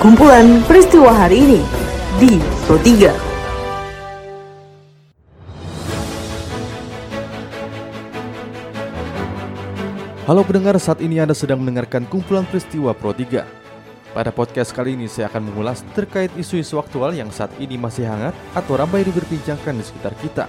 Kumpulan peristiwa hari ini di Pro 3. Halo pendengar, saat ini Anda sedang mendengarkan kumpulan peristiwa Pro 3. Pada podcast kali ini saya akan mengulas terkait isu-isu aktual yang saat ini masih hangat atau ramai diperbincangkan di sekitar kita.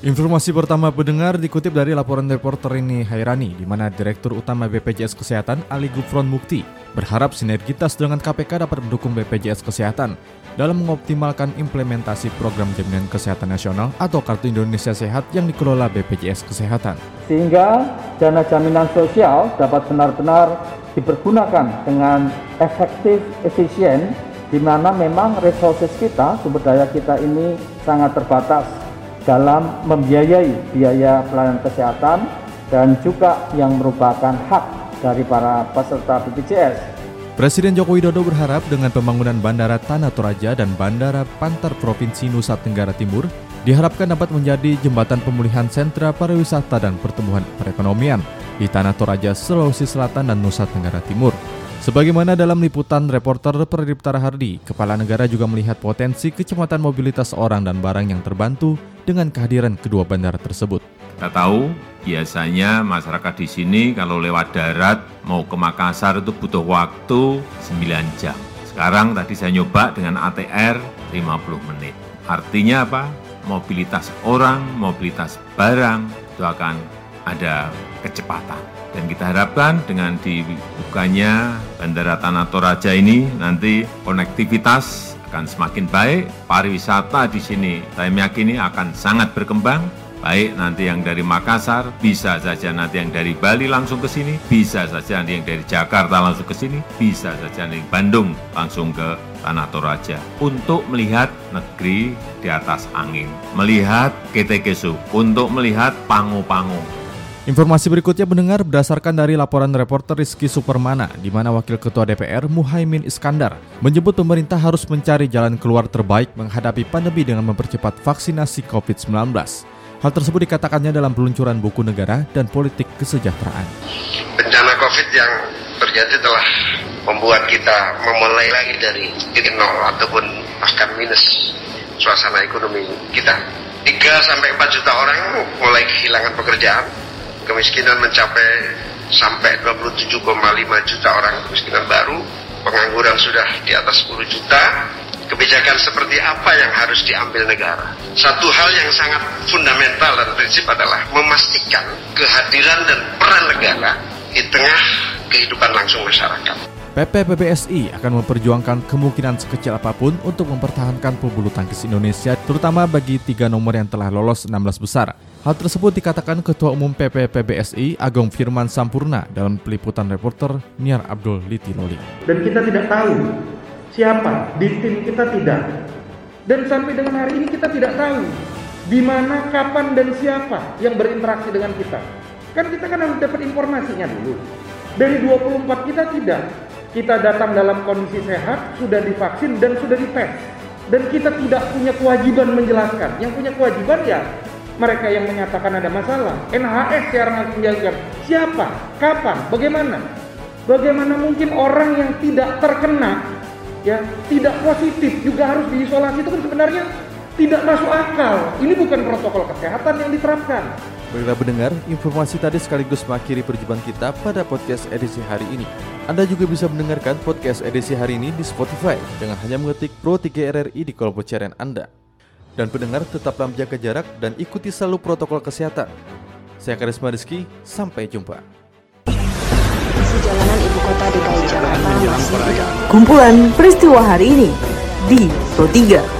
Informasi pertama pendengar dikutip dari laporan reporter ini Hairani, di mana Direktur Utama BPJS Kesehatan Ali Gufron Mukti berharap sinergitas dengan KPK dapat mendukung BPJS Kesehatan dalam mengoptimalkan implementasi program jaminan kesehatan nasional atau Kartu Indonesia Sehat yang dikelola BPJS Kesehatan. Sehingga dana jaminan sosial dapat benar-benar dipergunakan dengan efektif, efisien, di mana memang resources kita, sumber daya kita ini sangat terbatas dalam membiayai biaya pelayanan kesehatan dan juga yang merupakan hak dari para peserta BPJS. Presiden Joko Widodo berharap dengan pembangunan Bandara Tanah Toraja dan Bandara Pantar Provinsi Nusa Tenggara Timur diharapkan dapat menjadi jembatan pemulihan sentra pariwisata dan pertumbuhan perekonomian di Tanah Toraja, Sulawesi Selatan dan Nusa Tenggara Timur. Sebagaimana dalam liputan reporter Pradip Tarahardi, Kepala Negara juga melihat potensi kecepatan mobilitas orang dan barang yang terbantu dengan kehadiran kedua bandara tersebut. Kita tahu biasanya masyarakat di sini kalau lewat darat mau ke Makassar itu butuh waktu 9 jam. Sekarang tadi saya nyoba dengan ATR 50 menit. Artinya apa? Mobilitas orang, mobilitas barang itu akan ada kecepatan. Dan kita harapkan dengan dibukanya Bandara Tanah Toraja ini nanti konektivitas akan semakin baik, pariwisata di sini saya meyakini akan sangat berkembang, baik nanti yang dari Makassar, bisa saja nanti yang dari Bali langsung ke sini, bisa saja nanti yang dari Jakarta langsung ke sini, bisa saja nanti Bandung langsung ke Tanah Toraja. Untuk melihat negeri di atas angin, melihat Ketekesu, untuk melihat Pangu-Pangu, Informasi berikutnya mendengar berdasarkan dari laporan reporter Rizky Supermana, di mana Wakil Ketua DPR Muhaimin Iskandar menyebut pemerintah harus mencari jalan keluar terbaik menghadapi pandemi dengan mempercepat vaksinasi COVID-19. Hal tersebut dikatakannya dalam peluncuran buku negara dan politik kesejahteraan. Bencana COVID yang terjadi telah membuat kita memulai lagi dari titik nol ataupun bahkan minus suasana ekonomi kita. 3 sampai 4 juta orang mulai kehilangan pekerjaan, kemiskinan mencapai sampai 27,5 juta orang kemiskinan baru, pengangguran sudah di atas 10 juta, kebijakan seperti apa yang harus diambil negara. Satu hal yang sangat fundamental dan prinsip adalah memastikan kehadiran dan peran negara di tengah kehidupan langsung masyarakat. PP PBSI akan memperjuangkan kemungkinan sekecil apa pun untuk mempertahankan pebulu tangkis Indonesia, terutama bagi tiga nomor yang telah lolos 16 besar. Hal tersebut dikatakan Ketua Umum PP PBSI Agung Firman Sampurna dalam peliputan reporter Niar Abdul Litiloli. Dan kita tidak tahu siapa di tim kita tidak. Dan sampai dengan hari ini kita tidak tahu di mana, kapan, dan siapa yang berinteraksi dengan kita. Kan kita kan harus dapat informasinya dulu. Dari 24 kita tidak kita datang dalam kondisi sehat, sudah divaksin dan sudah dites. Dan kita tidak punya kewajiban menjelaskan. Yang punya kewajiban ya mereka yang menyatakan ada masalah. NHS secara harus menjelaskan siapa, kapan, bagaimana. Bagaimana mungkin orang yang tidak terkena, ya tidak positif juga harus diisolasi itu kan sebenarnya tidak masuk akal. Ini bukan protokol kesehatan yang diterapkan. Baiklah pendengar, informasi tadi sekaligus mengakhiri perjumpaan kita pada podcast edisi hari ini. Anda juga bisa mendengarkan podcast edisi hari ini di Spotify dengan hanya mengetik Pro 3 RRI di kolom pencarian Anda. Dan pendengar tetaplah menjaga jarak dan ikuti selalu protokol kesehatan. Saya Karisma Rizky, sampai jumpa. Kumpulan peristiwa hari ini di Pro 3.